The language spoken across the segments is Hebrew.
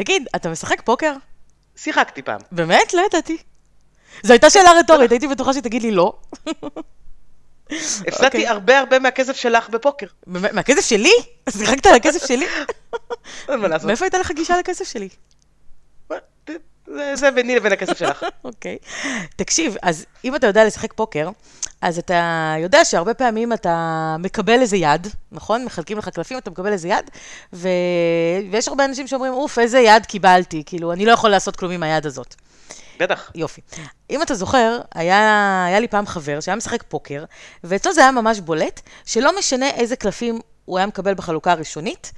תגיד, אתה משחק פוקר? שיחקתי פעם. באמת? לא ידעתי. זו הייתה שאלה רטורית, הייתי בטוחה שתגיד לי לא. הפסדתי אוקיי. הרבה הרבה מהכסף שלך בפוקר. מהכסף שלי? שיחקת על הכסף שלי? מאיפה הייתה לך גישה לכסף שלי? זה- זה ביני לבין הכסף שלך. אוקיי. תקשיב, אז אם אתה יודע לשחק פוקר, אז אתה יודע שהרבה פעמים אתה מקבל איזה יד, נכון? מחלקים לך קלפים, אתה מקבל איזה יד, ו... ויש הרבה אנשים שאומרים, אוף, איזה יד קיבלתי, כאילו, אני לא יכול לעשות כלום עם היד הזאת. בטח. יופי. אם אתה זוכר, היה, היה לי פעם חבר שהיה משחק פוקר, ואצלו זה היה ממש בולט, שלא משנה איזה קלפים הוא היה מקבל בחלוקה הראשונית,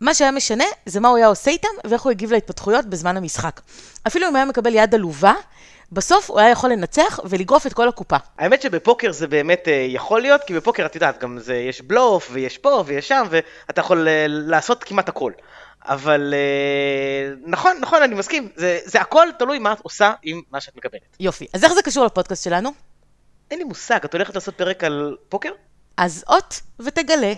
מה שהיה משנה זה מה הוא היה עושה איתם ואיך הוא הגיב להתפתחויות בזמן המשחק. אפילו אם היה מקבל יד עלובה, בסוף הוא היה יכול לנצח ולגרוף את כל הקופה. האמת שבפוקר זה באמת אה, יכול להיות, כי בפוקר את יודעת, גם זה, יש בלוף, ויש פה, ויש שם, ואתה יכול אה, לעשות כמעט הכל. אבל אה, נכון, נכון, אני מסכים, זה, זה הכל תלוי מה את עושה עם מה שאת מקבלת. יופי. אז איך זה קשור לפודקאסט שלנו? אין לי מושג, את הולכת לעשות פרק על פוקר? אז אות ותגלה.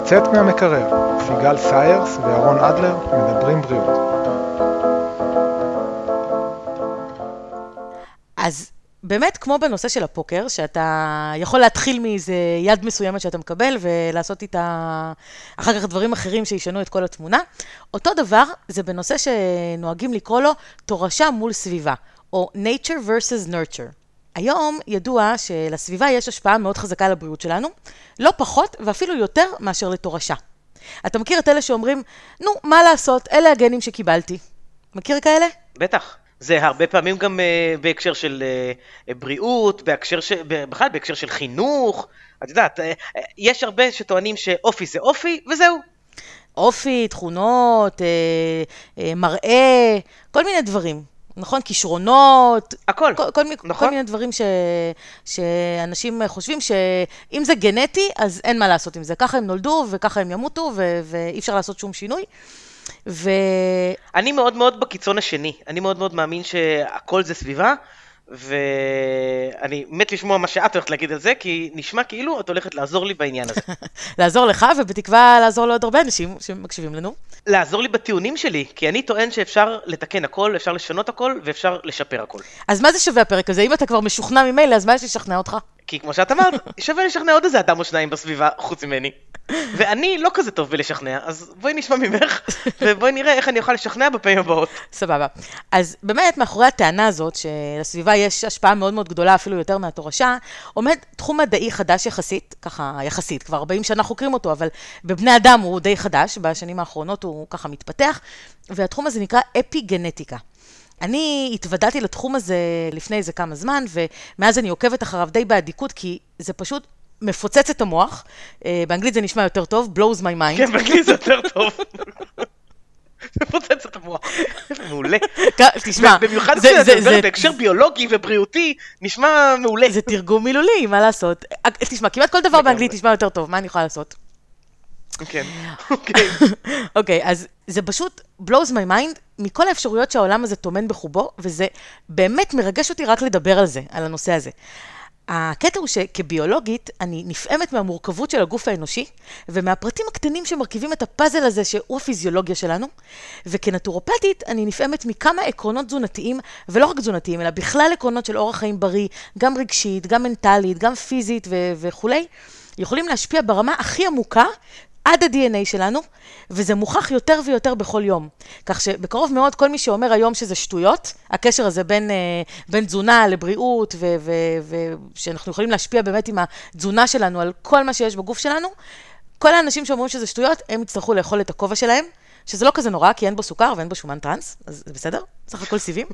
לצאת מהמקרר, סיגל סיירס ואהרון אדלר מדברים בריאות. אז באמת, כמו בנושא של הפוקר, שאתה יכול להתחיל מאיזה יד מסוימת שאתה מקבל ולעשות איתה אחר כך דברים אחרים שישנו את כל התמונה, אותו דבר זה בנושא שנוהגים לקרוא לו תורשה מול סביבה, או nature versus nurture. היום ידוע שלסביבה יש השפעה מאוד חזקה על הבריאות שלנו, לא פחות ואפילו יותר מאשר לתורשה. אתה מכיר את אלה שאומרים, נו, מה לעשות, אלה הגנים שקיבלתי. מכיר כאלה? בטח. זה הרבה פעמים גם uh, בהקשר של uh, בריאות, בהקשר ש... בכלל בהקשר של חינוך. את יודעת, uh, uh, יש הרבה שטוענים שאופי זה אופי, וזהו. אופי, תכונות, אה, אה, מראה, כל מיני דברים. נכון? כישרונות. הכל. כל, כל, נכון. כל מיני דברים ש, שאנשים חושבים שאם זה גנטי, אז אין מה לעשות עם זה. ככה הם נולדו וככה הם ימותו ו, ואי אפשר לעשות שום שינוי. ו... אני מאוד מאוד בקיצון השני. אני מאוד מאוד מאמין שהכל זה סביבה, ואני מת לשמוע מה שאת הולכת להגיד על זה, כי נשמע כאילו את הולכת לעזור לי בעניין הזה. לעזור לך, ובתקווה לעזור לעוד הרבה אנשים שמקשיבים לנו. לעזור לי בטיעונים שלי, כי אני טוען שאפשר לתקן הכל, אפשר לשנות הכל, ואפשר לשפר הכל. אז מה זה שווה הפרק הזה? אם אתה כבר משוכנע ממילא, אז מה יש לשכנע אותך? כי כמו שאת אמרת, שווה לשכנע עוד איזה אדם או שניים בסביבה, חוץ ממני. ואני לא כזה טוב בלשכנע, אז בואי נשמע ממך, ובואי נראה איך אני אוכל לשכנע בפעמים הבאות. סבבה. אז באמת, מאחורי הטענה הזאת, שלסביבה יש השפעה מאוד מאוד גדולה, אפילו יותר מהתורשה, עומד תחום מדעי חדש יחסית, ככה יחסית, כבר 40 שנה חוקרים אותו, אבל בבני אדם הוא די חדש, בשנים האחרונות הוא ככה מתפתח, והתחום הזה נקרא אפי-גנטיקה. אני התוודעתי לתחום הזה לפני איזה כמה זמן, ומאז אני עוקבת אחריו די באדיקות, כי זה פשוט מפוצץ את המוח. אה, באנגלית זה נשמע יותר טוב, blows my mind. כן, באנגלית זה יותר טוב. זה פוצץ את המוח. מעולה. תשמע, במיוחד בהקשר ביולוגי ובריאותי, נשמע מעולה. זה תרגום מילולי, מה לעשות? אה, תשמע, כמעט כל דבר. באנגלית נשמע יותר טוב, מה אני יכולה לעשות? כן. אוקיי. אוקיי, אז זה פשוט blows my mind מכל האפשרויות שהעולם הזה טומן בחובו, וזה באמת מרגש אותי רק לדבר על זה, על הנושא הזה. הקטע הוא שכביולוגית, אני נפעמת מהמורכבות של הגוף האנושי, ומהפרטים הקטנים שמרכיבים את הפאזל הזה שהוא הפיזיולוגיה שלנו, וכנטורופטית, אני נפעמת מכמה עקרונות תזונתיים, ולא רק תזונתיים, אלא בכלל עקרונות של אורח חיים בריא, גם רגשית, גם מנטלית, גם פיזית ו- וכולי, יכולים להשפיע ברמה הכי עמוקה עד ה-DNA שלנו, וזה מוכח יותר ויותר בכל יום. כך שבקרוב מאוד, כל מי שאומר היום שזה שטויות, הקשר הזה בין, אה, בין תזונה לבריאות, ושאנחנו יכולים להשפיע באמת עם התזונה שלנו על כל מה שיש בגוף שלנו, כל האנשים שאומרים שזה שטויות, הם יצטרכו לאכול את הכובע שלהם, שזה לא כזה נורא, כי אין בו סוכר ואין בו שומן טראנס, אז זה בסדר, סך הכל סיבים.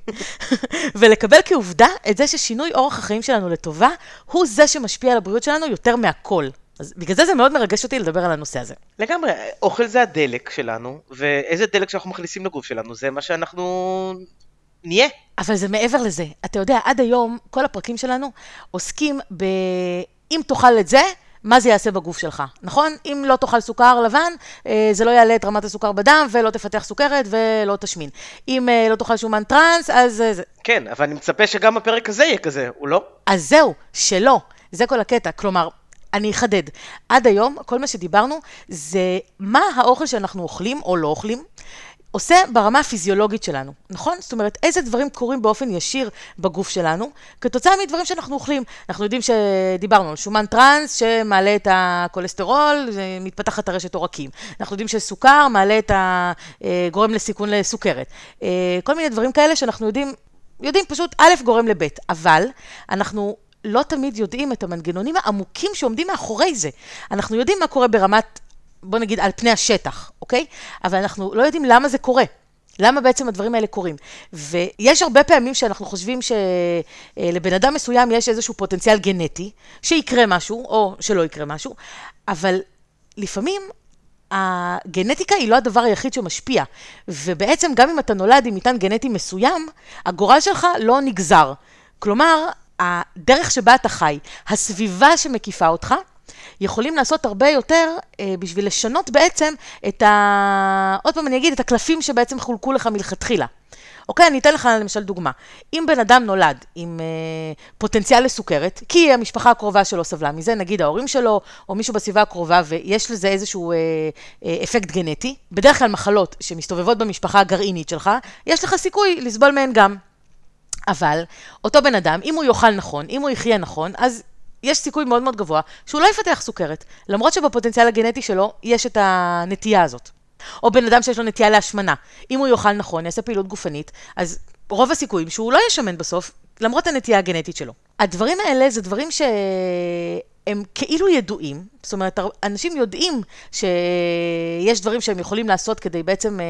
ולקבל כעובדה את זה ששינוי אורח החיים שלנו לטובה, הוא זה שמשפיע על הבריאות שלנו יותר מהכל. אז בגלל זה זה מאוד מרגש אותי לדבר על הנושא הזה. לגמרי, אוכל זה הדלק שלנו, ואיזה דלק שאנחנו מכניסים לגוף שלנו, זה מה שאנחנו נהיה. אבל זה מעבר לזה. אתה יודע, עד היום, כל הפרקים שלנו עוסקים ב... אם תאכל את זה, מה זה יעשה בגוף שלך, נכון? אם לא תאכל סוכר לבן, אה, זה לא יעלה את רמת הסוכר בדם, ולא תפתח סוכרת ולא תשמין. אם אה, לא תאכל שומן טראנס, אז. כן, אבל אני מצפה שגם הפרק הזה יהיה כזה, הוא לא? אז זהו, שלא. זה כל הקטע. כלומר, אני אחדד. עד היום, כל מה שדיברנו זה מה האוכל שאנחנו אוכלים או לא אוכלים. עושה ברמה הפיזיולוגית שלנו, נכון? זאת אומרת, איזה דברים קורים באופן ישיר בגוף שלנו, כתוצאה מדברים שאנחנו אוכלים. אנחנו יודעים שדיברנו על שומן טראנס שמעלה את הכולסטרול, מתפתחת הרשת עורקים. אנחנו יודעים שסוכר מעלה את ה... אה, גורם לסיכון לסוכרת. אה, כל מיני דברים כאלה שאנחנו יודעים, יודעים פשוט, א', גורם לב', אבל אנחנו לא תמיד יודעים את המנגנונים העמוקים שעומדים מאחורי זה. אנחנו יודעים מה קורה ברמת בוא נגיד, על פני השטח, אוקיי? אבל אנחנו לא יודעים למה זה קורה. למה בעצם הדברים האלה קורים? ויש הרבה פעמים שאנחנו חושבים שלבן אדם מסוים יש איזשהו פוטנציאל גנטי, שיקרה משהו, או שלא יקרה משהו, אבל לפעמים הגנטיקה היא לא הדבר היחיד שמשפיע. ובעצם גם אם אתה נולד עם מטען גנטי מסוים, הגורל שלך לא נגזר. כלומר, הדרך שבה אתה חי, הסביבה שמקיפה אותך, יכולים לעשות הרבה יותר אה, בשביל לשנות בעצם את ה... עוד פעם אני אגיד, את הקלפים שבעצם חולקו לך מלכתחילה. אוקיי, אני אתן לך למשל דוגמה. אם בן אדם נולד עם אה, פוטנציאל לסוכרת, כי המשפחה הקרובה שלו סבלה מזה, נגיד ההורים שלו, או מישהו בסביבה הקרובה, ויש לזה איזשהו אה, אה, אפקט גנטי, בדרך כלל מחלות שמסתובבות במשפחה הגרעינית שלך, יש לך סיכוי לסבול מהן גם. אבל אותו בן אדם, אם הוא יאכל נכון, אם הוא יחיה נכון, אז יש סיכוי מאוד מאוד גבוה שהוא לא יפתח סוכרת, למרות שבפוטנציאל הגנטי שלו יש את הנטייה הזאת. או בן אדם שיש לו נטייה להשמנה. אם הוא יאכל נכון, יעשה פעילות גופנית, אז רוב הסיכויים שהוא לא ישמן בסוף, למרות הנטייה הגנטית שלו. הדברים האלה זה דברים שהם כאילו ידועים, זאת אומרת, אנשים יודעים שיש דברים שהם יכולים לעשות כדי בעצם אה,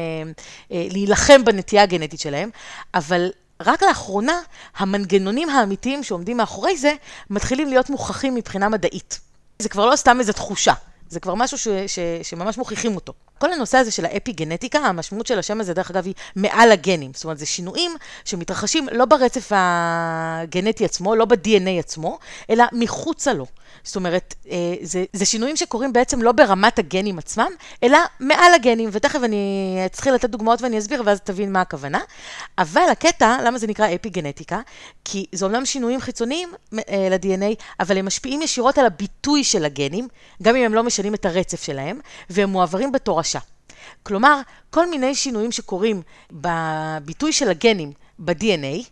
אה, להילחם בנטייה הגנטית שלהם, אבל רק לאחרונה, המנגנונים האמיתיים שעומדים מאחורי זה, מתחילים להיות מוכחים מבחינה מדעית. זה כבר לא סתם איזו תחושה, זה כבר משהו ש, ש, שממש מוכיחים אותו. כל הנושא הזה של האפי-גנטיקה, המשמעות של השם הזה, דרך אגב, היא מעל הגנים. זאת אומרת, זה שינויים שמתרחשים לא ברצף הגנטי עצמו, לא ב-DNA עצמו, אלא מחוצה לו. זאת אומרת, אה, זה, זה שינויים שקורים בעצם לא ברמת הגנים עצמם, אלא מעל הגנים, ותכף אני אתחיל לתת דוגמאות ואני אסביר, ואז תבין מה הכוונה. אבל הקטע, למה זה נקרא אפי-גנטיקה? כי זה אומנם שינויים חיצוניים אה, ל-DNA, אבל הם משפיעים ישירות על הביטוי של הגנים, גם אם הם לא משנים את הרצף שלהם, והם מועברים בתורשה. כלומר, כל מיני שינויים שקורים בביטוי של הגנים ב-DNA,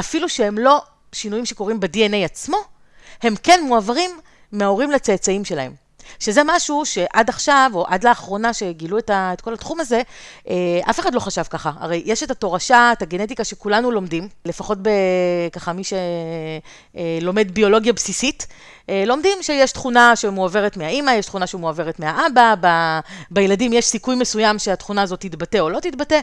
אפילו שהם לא שינויים שקורים ב-DNA עצמו, הם כן מועברים מההורים לצאצאים שלהם. שזה משהו שעד עכשיו, או עד לאחרונה שגילו את, ה, את כל התחום הזה, אה, אף אחד לא חשב ככה. הרי יש את התורשה, את הגנטיקה שכולנו לומדים, לפחות בככה מי שלומד אה, ביולוגיה בסיסית, אה, לומדים שיש תכונה שמועברת מהאימא, יש תכונה שמועברת מהאבא, ב, בילדים יש סיכוי מסוים שהתכונה הזאת תתבטא או לא תתבטא,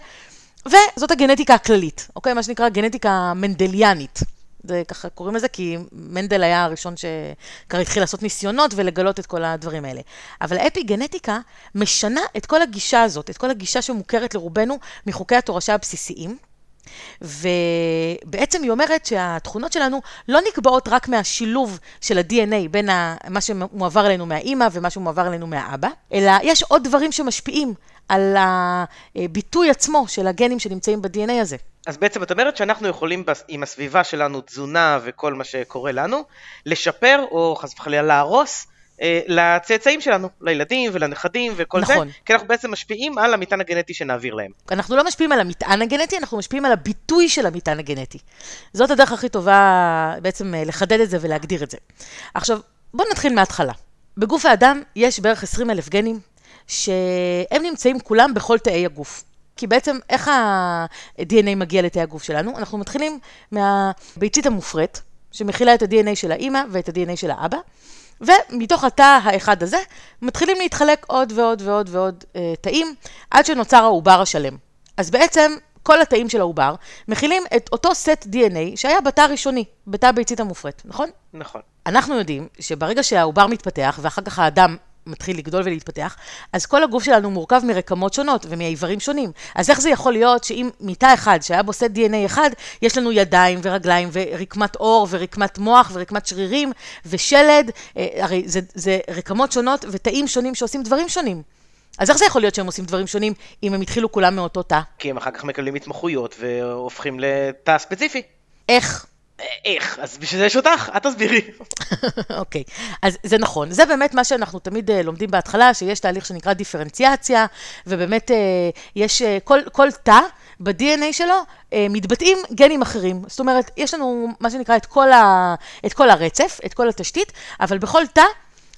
וזאת הגנטיקה הכללית, אוקיי? מה שנקרא גנטיקה מנדליאנית. זה ככה קוראים לזה, כי מנדל היה הראשון שכבר התחיל לעשות ניסיונות ולגלות את כל הדברים האלה. אבל האפי גנטיקה משנה את כל הגישה הזאת, את כל הגישה שמוכרת לרובנו מחוקי התורשה הבסיסיים. ובעצם היא אומרת שהתכונות שלנו לא נקבעות רק מהשילוב של ה-DNA בין מה שמועבר אלינו מהאימא ומה שמועבר אלינו מהאבא, אלא יש עוד דברים שמשפיעים על הביטוי עצמו של הגנים שנמצאים ב-DNA הזה. אז בעצם את אומרת שאנחנו יכולים עם הסביבה שלנו, תזונה וכל מה שקורה לנו, לשפר או חס וחלילה להרוס אה, לצאצאים שלנו, לילדים ולנכדים וכל נכון. זה, כי אנחנו בעצם משפיעים על המטען הגנטי שנעביר להם. אנחנו לא משפיעים על המטען הגנטי, אנחנו משפיעים על הביטוי של המטען הגנטי. זאת הדרך הכי טובה בעצם אה, לחדד את זה ולהגדיר את זה. עכשיו, בואו נתחיל מההתחלה. בגוף האדם יש בערך 20 אלף גנים, שהם נמצאים כולם בכל תאי הגוף. כי בעצם איך ה-DNA מגיע לתאי הגוף שלנו? אנחנו מתחילים מהביצית המופרית, שמכילה את ה-DNA של האימא ואת ה-DNA של האבא, ומתוך התא האחד הזה, מתחילים להתחלק עוד ועוד ועוד ועוד אה, תאים, עד שנוצר העובר השלם. אז בעצם, כל התאים של העובר מכילים את אותו סט DNA שהיה בתא הראשוני, בתא הביצית המופרית, נכון? נכון. אנחנו יודעים שברגע שהעובר מתפתח, ואחר כך האדם מתחיל לגדול ולהתפתח, אז כל הגוף שלנו מורכב מרקמות שונות ומאיברים שונים. אז איך זה יכול להיות שאם מיטה אחד, שהיה בו סט DNA אחד, יש לנו ידיים ורגליים ורקמת עור ורקמת מוח ורקמת שרירים ושלד, אה, הרי זה, זה רקמות שונות ותאים שונים שעושים דברים שונים. אז איך זה יכול להיות שהם עושים דברים שונים אם הם התחילו כולם מאותו תא? כי הם אחר כך מקבלים התמחויות והופכים לתא ספציפי. איך? איך? אז בשביל זה יש אותך, את תסבירי. אוקיי, אז זה נכון. זה באמת מה שאנחנו תמיד uh, לומדים בהתחלה, שיש תהליך שנקרא דיפרנציאציה, ובאמת uh, יש uh, כל, כל תא ב-DNA שלו uh, מתבטאים גנים אחרים. זאת אומרת, יש לנו מה שנקרא את כל, ה, את כל הרצף, את כל התשתית, אבל בכל תא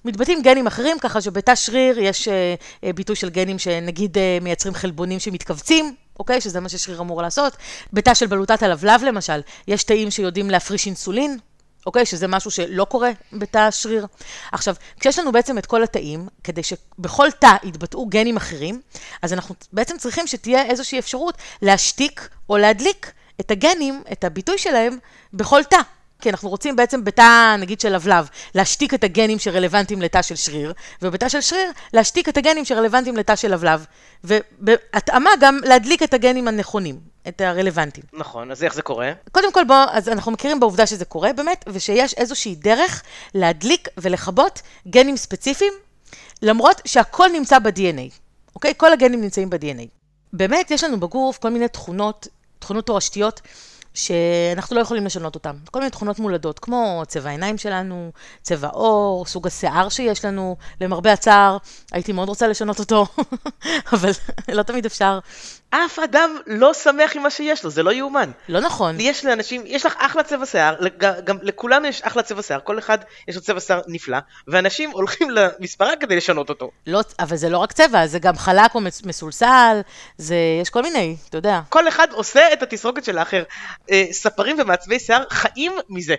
מתבטאים גנים אחרים, ככה שבתא שריר יש uh, ביטוי של גנים שנגיד uh, מייצרים חלבונים שמתכווצים, אוקיי? שזה מה ששריר אמור לעשות. בתא של בלוטת הלבלב למשל, יש תאים שיודעים להפריש אינסולין, אוקיי? שזה משהו שלא קורה בתא השריר. עכשיו, כשיש לנו בעצם את כל התאים, כדי שבכל תא יתבטאו גנים אחרים, אז אנחנו בעצם צריכים שתהיה איזושהי אפשרות להשתיק או להדליק את הגנים, את הביטוי שלהם, בכל תא. כי אנחנו רוצים בעצם בתא, נגיד של לבלב, להשתיק את הגנים שרלוונטיים לתא של שריר, ובתא של שריר, להשתיק את הגנים שרלוונטיים לתא של לבלב. ובהתאמה גם להדליק את הגנים הנכונים, את הרלוונטיים. נכון, אז איך זה קורה? קודם כל, בוא, אז אנחנו מכירים בעובדה שזה קורה באמת, ושיש איזושהי דרך להדליק ולכבות גנים ספציפיים, למרות שהכל נמצא ב-DNA, אוקיי? כל הגנים נמצאים ב-DNA. באמת, יש לנו בגוף כל מיני תכונות, תכונות תורשתיות. שאנחנו לא יכולים לשנות אותן. כל מיני תכונות מולדות, כמו צבע העיניים שלנו, צבע עור, סוג השיער שיש לנו. למרבה הצער, הייתי מאוד רוצה לשנות אותו, אבל לא תמיד אפשר. אף אדם לא שמח עם מה שיש לו, זה לא יאומן. לא נכון. יש לאנשים, יש לך אחלה צבע שיער, גם לכולנו יש אחלה צבע שיער, כל אחד יש לו צבע שיער נפלא, ואנשים הולכים למספרה כדי לשנות אותו. לא, אבל זה לא רק צבע, זה גם חלק או מסולסל, זה, יש כל מיני, אתה יודע. כל אחד עושה את התסרוקת של האחר. אה, ספרים ומעצבי שיער חיים מזה,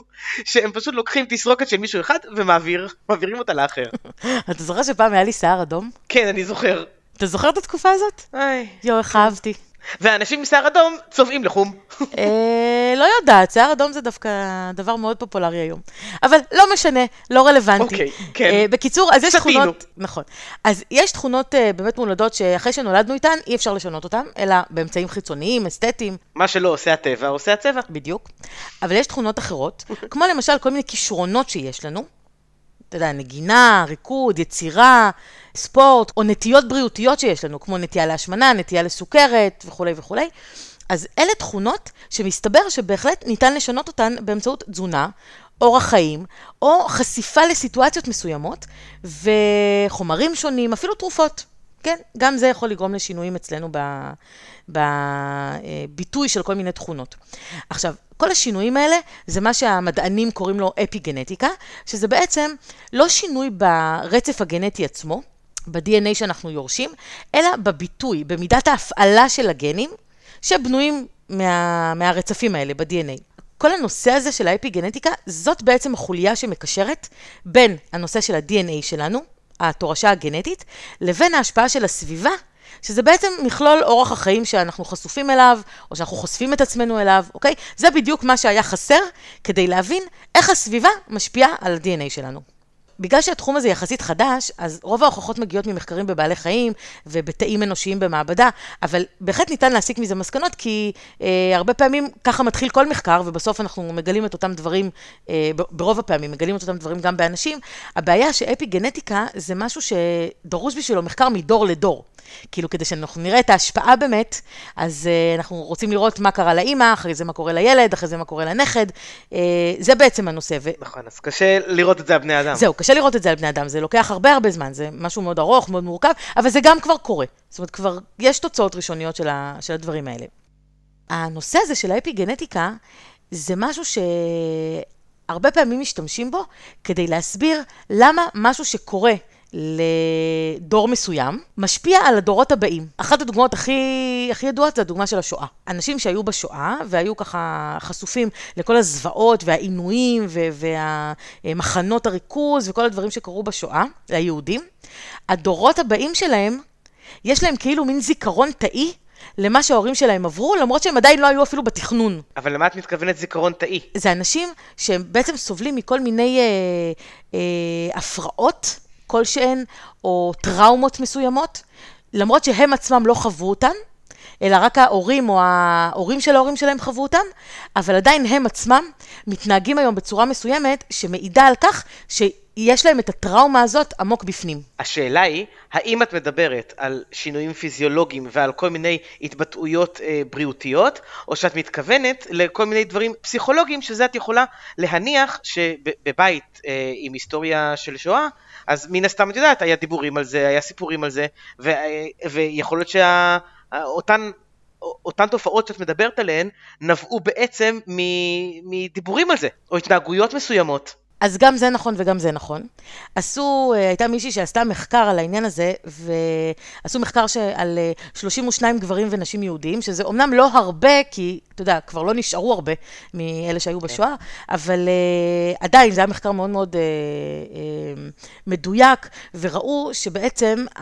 שהם פשוט לוקחים תסרוקת של מישהו אחד ומעבירים אותה לאחר. אתה זוכר שפעם היה לי שיער אדום? כן, אני זוכר. אתה זוכר את התקופה הזאת? היי. יואו, איך אהבתי. ואנשים עם שיער אדום צובעים לחום. אה, לא יודעת, שיער אדום זה דווקא דבר מאוד פופולרי היום. אבל לא משנה, לא רלוונטי. אוקיי, כן. אה, בקיצור, אז יש סטינו. תכונות... נכון. אז יש תכונות אה, באמת מולדות שאחרי שנולדנו איתן, אי אפשר לשנות אותן, אלא באמצעים חיצוניים, אסתטיים, מה שלא עושה הטבע, עושה הצבע. בדיוק. אבל יש תכונות אחרות, כמו למשל כל מיני כישרונות שיש לנו. אתה יודע, נגינה, ריקוד, יצירה, ספורט, או נטיות בריאותיות שיש לנו, כמו נטייה להשמנה, נטייה לסוכרת וכולי וכולי. אז אלה תכונות שמסתבר שבהחלט ניתן לשנות אותן באמצעות תזונה, אורח חיים, או חשיפה לסיטואציות מסוימות, וחומרים שונים, אפילו תרופות. כן, גם זה יכול לגרום לשינויים אצלנו בביטוי של כל מיני תכונות. עכשיו, כל השינויים האלה זה מה שהמדענים קוראים לו אפי-גנטיקה, שזה בעצם לא שינוי ברצף הגנטי עצמו, ב-DNA שאנחנו יורשים, אלא בביטוי, במידת ההפעלה של הגנים, שבנויים מה, מהרצפים האלה ב-DNA. כל הנושא הזה של האפי-גנטיקה, זאת בעצם החוליה שמקשרת בין הנושא של ה-DNA שלנו, התורשה הגנטית, לבין ההשפעה של הסביבה, שזה בעצם מכלול אורח החיים שאנחנו חשופים אליו, או שאנחנו חושפים את עצמנו אליו, אוקיי? זה בדיוק מה שהיה חסר כדי להבין איך הסביבה משפיעה על ה-DNA שלנו. בגלל שהתחום הזה יחסית חדש, אז רוב ההוכחות מגיעות ממחקרים בבעלי חיים ובתאים אנושיים במעבדה, אבל בהחלט ניתן להסיק מזה מסקנות, כי אה, הרבה פעמים ככה מתחיל כל מחקר, ובסוף אנחנו מגלים את אותם דברים, אה, ברוב הפעמים מגלים את אותם דברים גם באנשים. הבעיה שאפי גנטיקה זה משהו שדרוש בשבילו מחקר מדור לדור. כאילו, כדי שאנחנו נראה את ההשפעה באמת, אז uh, אנחנו רוצים לראות מה קרה לאימא, אחרי זה מה קורה לילד, אחרי זה מה קורה לנכד. Uh, זה בעצם הנושא. ו... נכון, אז קשה לראות את זה על בני אדם. זהו, קשה לראות את זה על בני אדם, זה לוקח הרבה הרבה זמן, זה משהו מאוד ארוך, מאוד מורכב, אבל זה גם כבר קורה. זאת אומרת, כבר יש תוצאות ראשוניות של, ה... של הדברים האלה. הנושא הזה של האפיגנטיקה, זה משהו שהרבה פעמים משתמשים בו כדי להסביר למה משהו שקורה לדור מסוים, משפיע על הדורות הבאים. אחת הדוגמאות הכי, הכי ידועות זה הדוגמה של השואה. אנשים שהיו בשואה והיו ככה חשופים לכל הזוועות והעינויים והמחנות הריכוז וכל הדברים שקרו בשואה, ליהודים, הדורות הבאים שלהם, יש להם כאילו מין זיכרון תאי למה שההורים שלהם עברו, למרות שהם עדיין לא היו אפילו בתכנון. אבל למה את מתכוונת זיכרון תאי? זה אנשים שהם בעצם סובלים מכל מיני אה, אה, הפרעות כלשהן, או טראומות מסוימות, למרות שהם עצמם לא חוו אותן, אלא רק ההורים או ההורים של ההורים שלהם חוו אותם, אבל עדיין הם עצמם מתנהגים היום בצורה מסוימת שמעידה על כך שיש להם את הטראומה הזאת עמוק בפנים. השאלה היא, האם את מדברת על שינויים פיזיולוגיים ועל כל מיני התבטאויות אה, בריאותיות, או שאת מתכוונת לכל מיני דברים פסיכולוגיים, שזה את יכולה להניח שבבית אה, עם היסטוריה של שואה, אז מן הסתם את יודעת, היה דיבורים על זה, היה סיפורים על זה, ו, אה, ויכול להיות שאותן... אותן תופעות שאת מדברת עליהן נבעו בעצם מדיבורים על זה, או התנהגויות מסוימות. אז גם זה נכון וגם זה נכון. עשו, אה, הייתה מישהי שעשתה מחקר על העניין הזה, ועשו מחקר על 32 אה, גברים ונשים יהודים, שזה אומנם לא הרבה, כי, אתה יודע, כבר לא נשארו הרבה מאלה שהיו כן. בשואה, אבל uh, עדיין זה היה מחקר מאוד מאוד uh, uh, מדויק, וראו שבעצם, uh,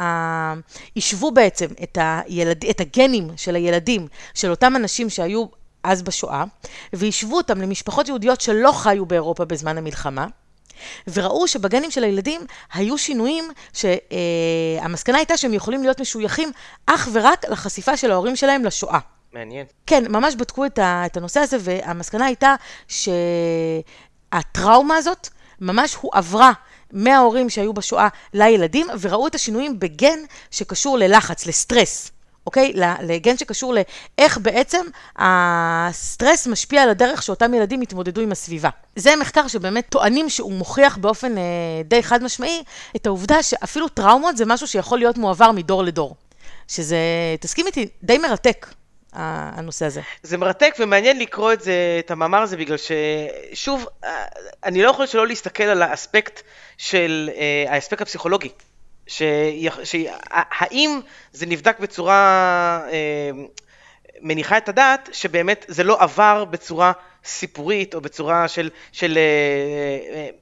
השוו בעצם את, הילד, את הגנים של הילדים, של אותם אנשים שהיו אז בשואה, והשוו אותם למשפחות יהודיות שלא חיו באירופה בזמן המלחמה. וראו שבגנים של הילדים היו שינויים שהמסקנה הייתה שהם יכולים להיות משויכים אך ורק לחשיפה של ההורים שלהם לשואה. מעניין. כן, ממש בדקו את, הנושא הזה, והמסקנה הייתה שהטראומה הזאת ממש הועברה מההורים שהיו בשואה לילדים, וראו את השינויים בגן שקשור ללחץ, לסטרס. אוקיי? לגן שקשור לאיך בעצם הסטרס משפיע על הדרך שאותם ילדים יתמודדו עם הסביבה. זה מחקר שבאמת טוענים שהוא מוכיח באופן אה, די חד משמעי את העובדה שאפילו טראומות זה משהו שיכול להיות מועבר מדור לדור. שזה, תסכים איתי, די מרתק. הנושא הזה. זה מרתק ומעניין לקרוא את זה, את המאמר הזה, בגלל ששוב, אה, אני לא יכול שלא להסתכל על האספקט של, אה, האספקט הפסיכולוגי שהאם זה נבדק בצורה אה, מניחה את הדעת, שבאמת זה לא עבר בצורה סיפורית או בצורה של, של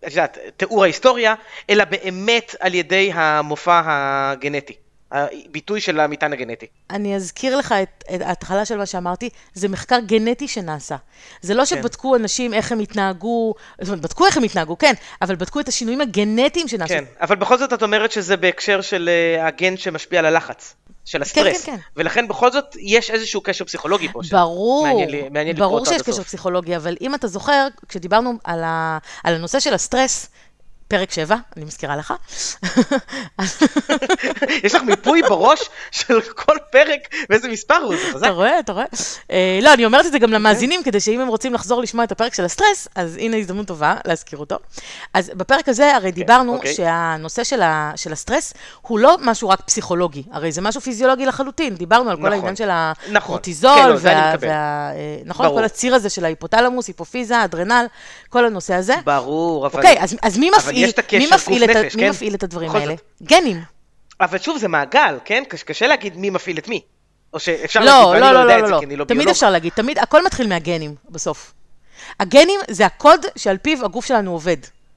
אה, אה, תיאור ההיסטוריה, אלא באמת על ידי המופע הגנטי. הביטוי של המטען הגנטי. אני אזכיר לך את, את ההתחלה של מה שאמרתי, זה מחקר גנטי שנעשה. זה לא כן. שבדקו אנשים איך הם התנהגו, זאת אומרת, בדקו איך הם התנהגו, כן, אבל בדקו את השינויים הגנטיים שנעשו. כן, אבל בכל זאת את אומרת שזה בהקשר של uh, הגן שמשפיע על הלחץ. של הסטרס, כן, כן, כן. ולכן בכל זאת יש איזשהו קשר פסיכולוגי פה. ברור, מעניין לי, מעניין ברור שיש קשר פסיכולוגי, אבל אם אתה זוכר, כשדיברנו על, ה, על הנושא של הסטרס, פרק 7, אני מזכירה לך. יש לך מיפוי בראש של כל פרק ואיזה מספר הוא, זה חזק. אתה רואה, אתה רואה. אה, לא, אני אומרת את זה גם למאזינים, כדי שאם הם רוצים לחזור לשמוע את הפרק של הסטרס, אז הנה הזדמנות טובה להזכיר אותו. אז בפרק הזה הרי כן, דיברנו אוקיי. שהנושא של הסטרס הוא לא משהו רק פסיכולוגי, הרי זה משהו פיזיולוגי לחלוטין. דיברנו על כל נכון. העניין של נכון. הקורטיזול, כן, לא, אה, נכון, כל הציר הזה של ההיפותלמוס, היפופיזה, אדרנל, כל הנושא הזה. ברור, אבל... אוקיי, אז מי מפעיל? מפעיל, את מי מפעיל, את, נפש, מי כן? מפעיל את הדברים האלה? זאת. גנים. אבל שוב, זה מעגל, כן? קשה להגיד מי מפעיל את מי. או שאפשר לא, להגיד, לא, ואני לא, לא, לא יודע לא, את זה, לא. כי אני לא תמיד ביולוג. אפשר להגיד, תמיד, הכל מתחיל מהגנים בסוף. הגנים זה הקוד שעל פיו הגוף שלנו עובד.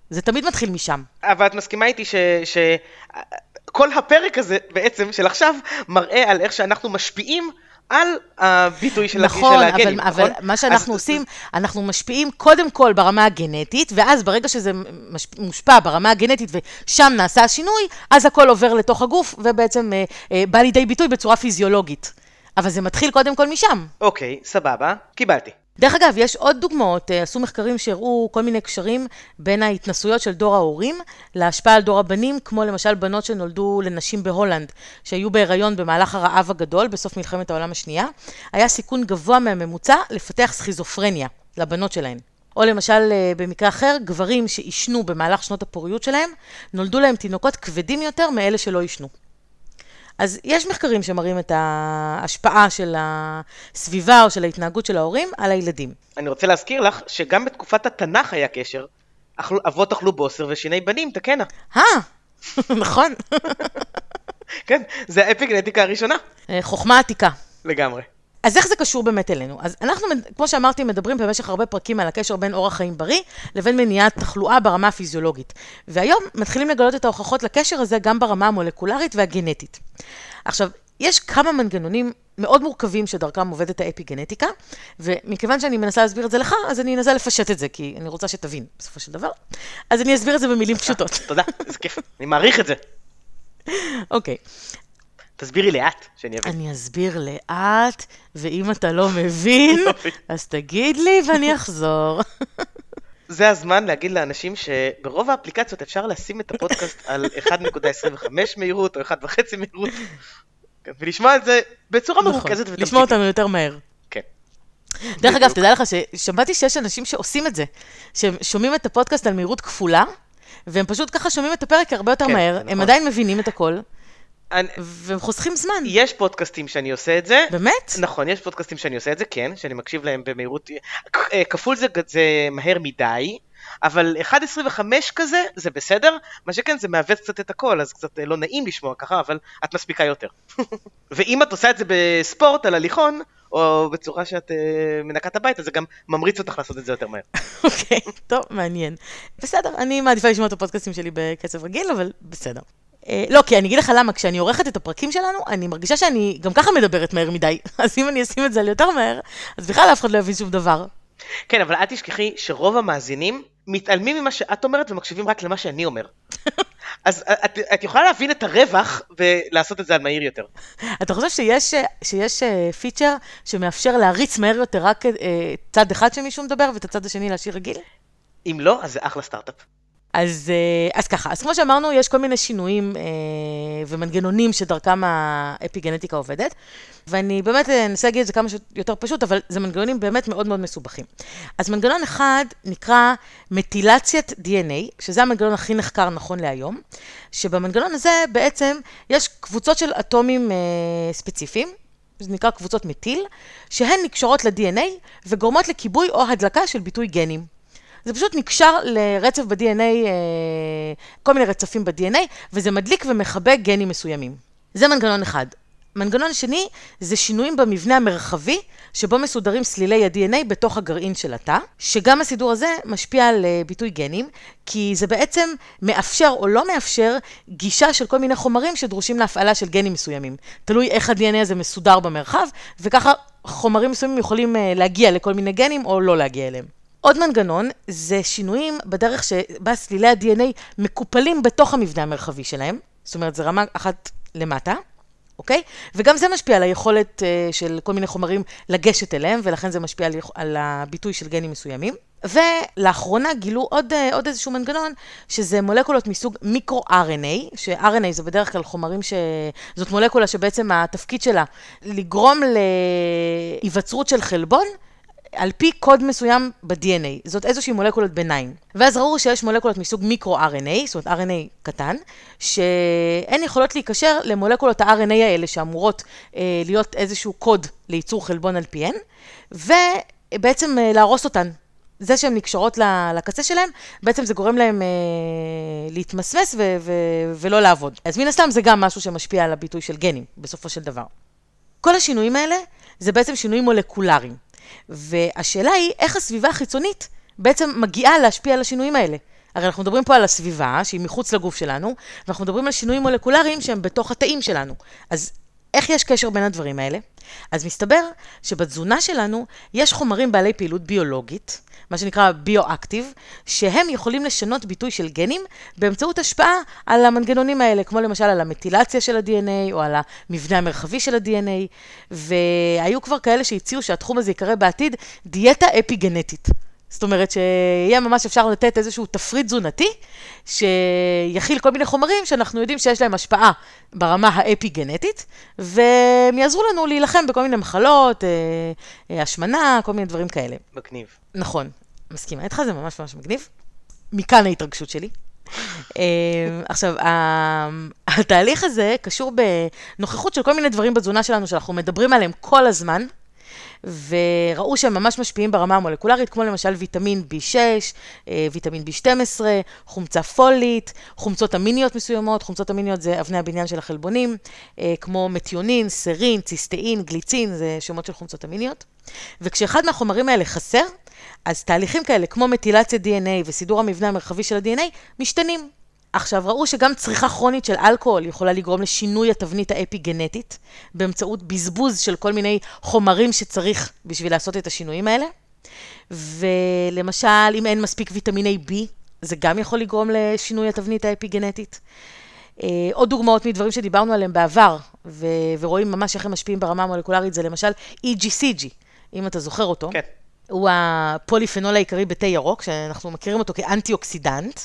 זה תמיד מתחיל משם. אבל את מסכימה איתי ש... ש... כל הפרק הזה בעצם של עכשיו מראה על איך שאנחנו משפיעים על הביטוי של, נכון, של הגנים, אבל, נכון? אבל מה שאנחנו אז, עושים, אנחנו משפיעים קודם כל ברמה הגנטית, ואז ברגע שזה מושפע ברמה הגנטית ושם נעשה השינוי, אז הכל עובר לתוך הגוף, ובעצם אה, אה, בא לידי ביטוי בצורה פיזיולוגית. אבל זה מתחיל קודם כל משם. אוקיי, סבבה, קיבלתי. דרך אגב, יש עוד דוגמאות, אה, עשו מחקרים שהראו כל מיני קשרים בין ההתנסויות של דור ההורים להשפעה על דור הבנים, כמו למשל בנות שנולדו לנשים בהולנד, שהיו בהיריון במהלך הרעב הגדול בסוף מלחמת העולם השנייה, היה סיכון גבוה מהממוצע לפתח סכיזופרניה לבנות שלהן. או למשל, אה, במקרה אחר, גברים שעישנו במהלך שנות הפוריות שלהם, נולדו להם תינוקות כבדים יותר מאלה שלא עישנו. אז יש מחקרים שמראים את ההשפעה של הסביבה או של ההתנהגות של ההורים על הילדים. אני רוצה להזכיר לך שגם בתקופת התנ"ך היה קשר, אבות אכלו בוסר ושיני בנים תקנה. אה, נכון. כן, זה האפיגנטיקה הראשונה. אה, חוכמה עתיקה. לגמרי. אז איך זה קשור באמת אלינו? אז אנחנו, כמו שאמרתי, מדברים במשך הרבה פרקים על הקשר בין אורח חיים בריא לבין מניעת תחלואה ברמה הפיזיולוגית. והיום מתחילים לגלות את ההוכחות לקשר הזה גם ברמה המולקולרית והגנטית. עכשיו, יש כמה מנגנונים מאוד מורכבים שדרכם עובדת האפיגנטיקה, ומכיוון שאני מנסה להסביר את זה לך, אז אני אנסה לפשט את זה, כי אני רוצה שתבין בסופו של דבר. אז אני אסביר את זה במילים פשוטות. תודה, איזה כיף, אני מעריך את זה. אוקיי. תסבירי לאט, שאני אבין. אני אסביר לאט, ואם אתה לא מבין. אז תגיד לי ואני אחזור. זה הזמן להגיד לאנשים שברוב האפליקציות אפשר לשים את הפודקאסט על 1.25 מהירות או 1.5 מהירות, כן, ולשמוע את זה בצורה נכון, מרוכזת ותמציתית. לשמוע אותנו יותר מהר. כן. דרך אגב. תדע לך ששמעתי שיש אנשים שעושים את זה, שהם שומעים את הפודקאסט על מהירות כפולה, והם פשוט ככה שומעים את הפרק הרבה יותר כן, מהר, זה הם נכון. עדיין מבינים את הכל, אני- והם חוסכים זמן. יש פודקאסטים שאני עושה את זה. באמת? נכון, יש פודקאסטים שאני עושה את זה, כן, שאני מקשיב להם במהירות, אה, כפול זה, זה מהר מדי, אבל 1.25 כזה, זה בסדר, מה שכן, זה מעוות קצת את הכל, אז קצת אה, לא נעים לשמוע ככה, אבל את מספיקה יותר. ואם את עושה את זה בספורט, על הליכון, או בצורה שאת אה, מנקה את הבית, אז זה גם ממריץ אותך לעשות את זה יותר מהר. אוקיי, טוב, מעניין. בסדר, אני מעדיפה לשמוע את הפודקאסטים שלי בקצב רגיל, אבל בסדר. אה, לא, כי אני אגיד לך למה, כשאני עורכת את הפרקים שלנו, אני מרגישה שאני גם ככה מדברת מהר מדי, אז אם אני אשים את זה על יותר מהר, אז בכלל אף אחד לא יבין שום דבר. כן, אבל אל תשכחי שרוב המאזינים מתעלמים ממה שאת אומרת ומקשיבים רק למה שאני אומר. אז את, את יכולה להבין את הרווח ולעשות את זה על מהיר יותר. אתה חושב שיש, אה, שיש אה, פיצ'ר שמאפשר להריץ מהר יותר רק אה, צד אחד שמישהו מדבר ואת הצד השני להשאיר רגיל? אם לא, אז זה אחלה סטארט-אפ. אז, אה, אז ככה, אז כמו שאמרנו, יש כל מיני שינויים אה, ומנגנונים שדרכם האפיגנטיקה עובדת, ואני באמת אה, אנסה להגיד את זה כמה שיותר פשוט, אבל זה מנגנונים באמת מאוד מאוד מסובכים. אז מנגנון אחד נקרא מטילציית DNA, שזה המנגנון הכי נחקר נכון להיום, שבמנגנון הזה בעצם יש קבוצות של אטומים אה, ספציפיים, זה נקרא קבוצות מטיל, שהן נקשרות ל-DNA וגורמות לכיבוי או הדלקה של ביטוי גנים. זה פשוט נקשר לרצף ב-DNA, אה, כל מיני רצפים ב-DNA, וזה מדליק ומכבה גנים מסוימים. זה מנגנון אחד. מנגנון שני זה שינויים במבנה המרחבי, שבו מסודרים סלילי ה-DNA בתוך הגרעין של התא, שגם הסידור הזה משפיע על אה, ביטוי גנים, כי זה בעצם מאפשר או לא מאפשר גישה של כל מיני חומרים שדרושים להפעלה של גנים מסוימים. תלוי איך ה-DNA הזה מסודר במרחב, וככה חומרים מסוימים יכולים אה, להגיע לכל מיני גנים או לא להגיע אליהם. עוד מנגנון זה שינויים בדרך שבה סלילי ה-DNA מקופלים בתוך המבנה המרחבי שלהם, זאת אומרת, זו רמה אחת למטה, אוקיי? וגם זה משפיע על היכולת uh, של כל מיני חומרים לגשת אליהם, ולכן זה משפיע על, על הביטוי של גנים מסוימים. ולאחרונה גילו עוד, uh, עוד איזשהו מנגנון, שזה מולקולות מסוג מיקרו-RNA, ש-RNA זה בדרך כלל חומרים ש... זאת מולקולה שבעצם התפקיד שלה לגרום להיווצרות של חלבון, על פי קוד מסוים ב-DNA, זאת איזושהי מולקולת ביניים. ואז ראו שיש מולקולות מסוג מיקרו-RNA, זאת אומרת RNA קטן, שהן יכולות להיקשר למולקולות ה-RNA האלה שאמורות אה, להיות איזשהו קוד לייצור חלבון על פיהן, ובעצם אה, להרוס אותן. זה שהן נקשרות לקצה שלהם, בעצם זה גורם להם אה, להתמסמס ו- ו- ולא לעבוד. אז מן הסתם זה גם משהו שמשפיע על הביטוי של גנים, בסופו של דבר. כל השינויים האלה זה בעצם שינויים מולקולריים. והשאלה היא איך הסביבה החיצונית בעצם מגיעה להשפיע על השינויים האלה. הרי אנחנו מדברים פה על הסביבה, שהיא מחוץ לגוף שלנו, ואנחנו מדברים על שינויים מולקולריים שהם בתוך התאים שלנו. אז איך יש קשר בין הדברים האלה? אז מסתבר שבתזונה שלנו יש חומרים בעלי פעילות ביולוגית, מה שנקרא ביו-אקטיב, שהם יכולים לשנות ביטוי של גנים באמצעות השפעה על המנגנונים האלה, כמו למשל על המטילציה של ה-DNA או על המבנה המרחבי של ה-DNA, והיו כבר כאלה שהציעו שהתחום הזה יקרא בעתיד דיאטה אפי-גנטית. זאת אומרת שיהיה ממש אפשר לתת איזשהו תפריט תזונתי, שיכיל כל מיני חומרים שאנחנו יודעים שיש להם השפעה ברמה האפי-גנטית, והם יעזרו לנו להילחם בכל מיני מחלות, אה, אה, השמנה, כל מיני דברים כאלה. מגניב. נכון, מסכימה איתך, זה ממש ממש מגניב. מכאן ההתרגשות שלי. אה, עכשיו, התהליך הזה קשור בנוכחות של כל מיני דברים בתזונה שלנו שאנחנו מדברים עליהם כל הזמן, וראו שהם ממש משפיעים ברמה המולקולרית, כמו למשל ויטמין B6, אה, ויטמין B12, חומצה פולית, חומצות אמיניות מסוימות, חומצות אמיניות זה אבני הבניין של החלבונים, אה, כמו מתיונין, סרין, ציסטאין, גליצין, זה שמות של חומצות אמיניות. וכשאחד מהחומרים האלה חסר, אז תהליכים כאלה, כמו מטילציית DNA וסידור המבנה המרחבי של ה-DNA, משתנים. עכשיו, ראו שגם צריכה כרונית של אלכוהול יכולה לגרום לשינוי התבנית האפי-גנטית, באמצעות בזבוז של כל מיני חומרים שצריך בשביל לעשות את השינויים האלה. ולמשל, אם אין מספיק ויטמיני B, זה גם יכול לגרום לשינוי התבנית האפי-גנטית. אה, עוד דוגמאות מדברים שדיברנו עליהם בעבר, ו- ורואים ממש איך הם משפיעים ברמה המולקולרית, זה למשל EGCG, אם אתה זוכר אותו. כן. הוא הפוליפנול העיקרי בתה ירוק, שאנחנו מכירים אותו כאנטי-אוקסידנט.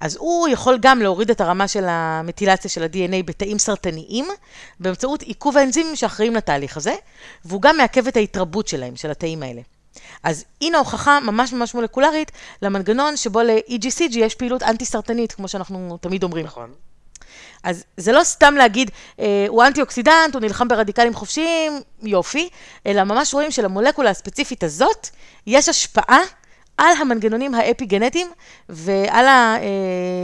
אז הוא יכול גם להוריד את הרמה של המטילציה של ה-DNA בתאים סרטניים, באמצעות עיכוב האנזימים שאחראים לתהליך הזה, והוא גם מעכב את ההתרבות שלהם, של התאים האלה. אז הנה הוכחה ממש ממש מולקולרית למנגנון שבו ל-EGCG יש פעילות אנטי-סרטנית, כמו שאנחנו תמיד אומרים. נכון. אז זה לא סתם להגיד, אה, הוא אנטי-אוקסידנט, הוא נלחם ברדיקלים חופשיים, יופי, אלא ממש רואים שלמולקולה הספציפית הזאת יש השפעה על המנגנונים האפי-גנטיים ועל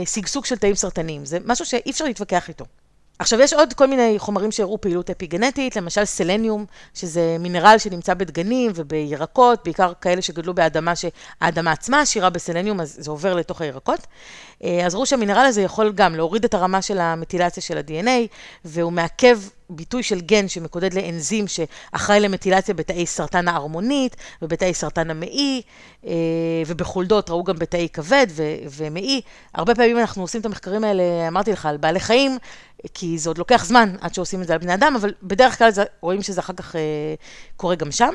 השגשוג של תאים סרטניים. זה משהו שאי אפשר להתווכח איתו. עכשיו, יש עוד כל מיני חומרים שהראו פעילות אפיגנטית, למשל סלניום, שזה מינרל שנמצא בדגנים ובירקות, בעיקר כאלה שגדלו באדמה שהאדמה עצמה עשירה בסלניום, אז זה עובר לתוך הירקות. אה, אז ראו שהמינרל הזה יכול גם להוריד את הרמה של המטילציה של ה-DNA, והוא מעכב ביטוי של גן שמקודד לאנזים שאחראי למטילציה בתאי סרטן הערמונית ובתאי סרטן המעי, אה, ובחולדות ראו גם בתאי כבד ומעי. הרבה פעמים אנחנו עושים את המחקרים האלה, אמרתי לך, על בעלי חיים, כי זה עוד לוקח זמן עד שעושים את זה על בני אדם, אבל בדרך כלל זה, רואים שזה אחר כך אה, קורה גם שם.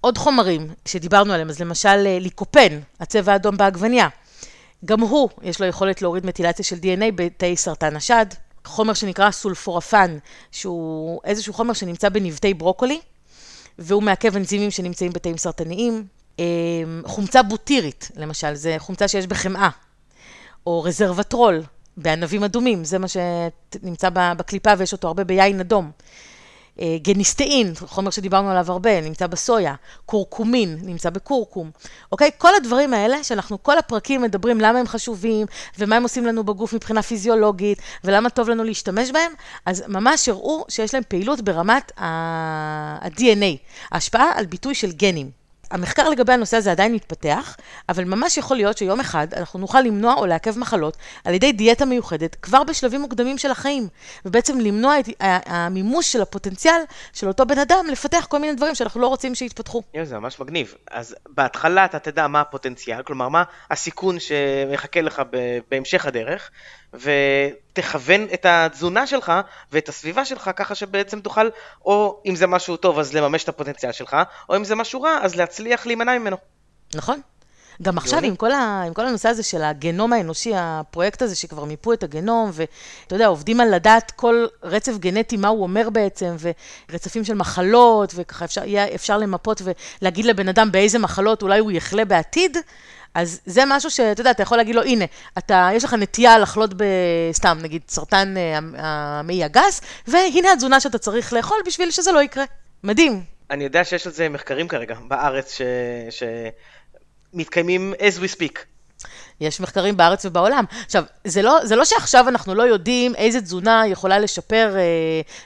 עוד חומרים שדיברנו עליהם, אז למשל אה, ליקופן, הצבע האדום בעגבניה. גם הוא, יש לו יכולת להוריד מטילציה של DNA בתאי סרטן השד. חומר שנקרא סולפורפן, שהוא איזשהו חומר שנמצא בנבטי ברוקולי, והוא מעכב אנזימים שנמצאים בתאים סרטניים. אה, חומצה בוטירית, למשל, זה חומצה שיש בחמאה, או רזרבטרול בענבים אדומים, זה מה שנמצא בקליפה ויש אותו הרבה ביין אדום. אה, גניסטאין, חומר שדיברנו עליו הרבה, נמצא בסויה, קורקומין, נמצא בקורקום, אוקיי? כל הדברים האלה, שאנחנו כל הפרקים מדברים למה הם חשובים, ומה הם עושים לנו בגוף מבחינה פיזיולוגית, ולמה טוב לנו להשתמש בהם, אז ממש הראו שיש להם פעילות ברמת ה-DNA, ההשפעה על ביטוי של גנים. המחקר לגבי הנושא הזה עדיין מתפתח, אבל ממש יכול להיות שיום אחד אנחנו נוכל למנוע או לעכב מחלות על ידי דיאטה מיוחדת כבר בשלבים מוקדמים של החיים, ובעצם למנוע את המימוש של הפוטנציאל של אותו בן אדם לפתח כל מיני דברים שאנחנו לא רוצים שיתפתחו. זה ממש מגניב. אז בהתחלה אתה תדע מה הפוטנציאל, כלומר מה הסיכון שמחכה לך בהמשך הדרך, ותכוון את התזונה שלך ואת הסביבה שלך ככה שבעצם תוכל, או אם זה משהו טוב אז לממש את הפוטנציאל שלך, או אם זה משהו רע אז להצליח להימנע ממנו. נכון. גם עכשיו עם כל, ה, עם כל הנושא הזה של הגנום האנושי, הפרויקט הזה שכבר מיפו את הגנום, ואתה יודע, עובדים על לדעת כל רצף גנטי, מה הוא אומר בעצם, ורצפים של מחלות, וככה אפשר, יהיה אפשר למפות ולהגיד לבן אדם באיזה מחלות אולי הוא יחלה בעתיד, אז זה משהו שאתה יודע, אתה יכול להגיד לו, הנה, אתה, יש לך נטייה לחלות בסתם, נגיד, סרטן אה, המעי הגס, והנה התזונה שאתה צריך לאכול בשביל שזה לא יקרה. מדהים. אני יודע שיש על זה מחקרים כרגע בארץ שמתקיימים ש... as we speak. יש מחקרים בארץ ובעולם. עכשיו, זה לא, זה לא שעכשיו אנחנו לא יודעים איזה תזונה יכולה לשפר אה,